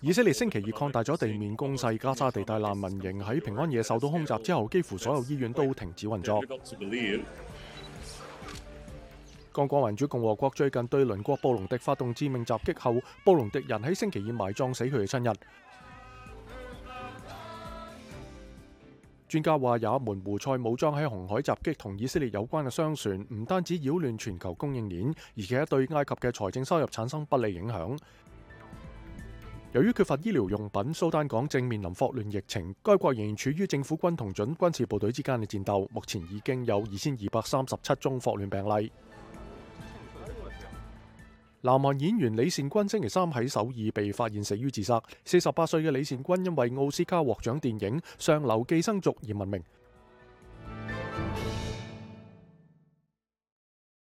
以色列星期二扩大咗地面攻势，加沙地带难民营喺平安夜受到空袭之后，几乎所有医院都停止运作。刚果民主共和国最近对邻国布隆迪发动致命袭击后，布隆迪人喺星期二埋葬死去嘅亲人。专家话，也门胡塞武装喺红海袭击同以色列有关嘅商船，唔单止扰乱全球供应链，而且对埃及嘅财政收入产生不利影响。由于缺乏医疗用品，苏丹港正面临霍乱疫情，该国仍然处于政府军同准军事部队之间嘅战斗，目前已经有二千二百三十七宗霍乱病例。南韩演员李善均星期三喺首尔被发现死于自杀。四十八岁嘅李善均因为奥斯卡获奖电影《上流寄生族》而闻名。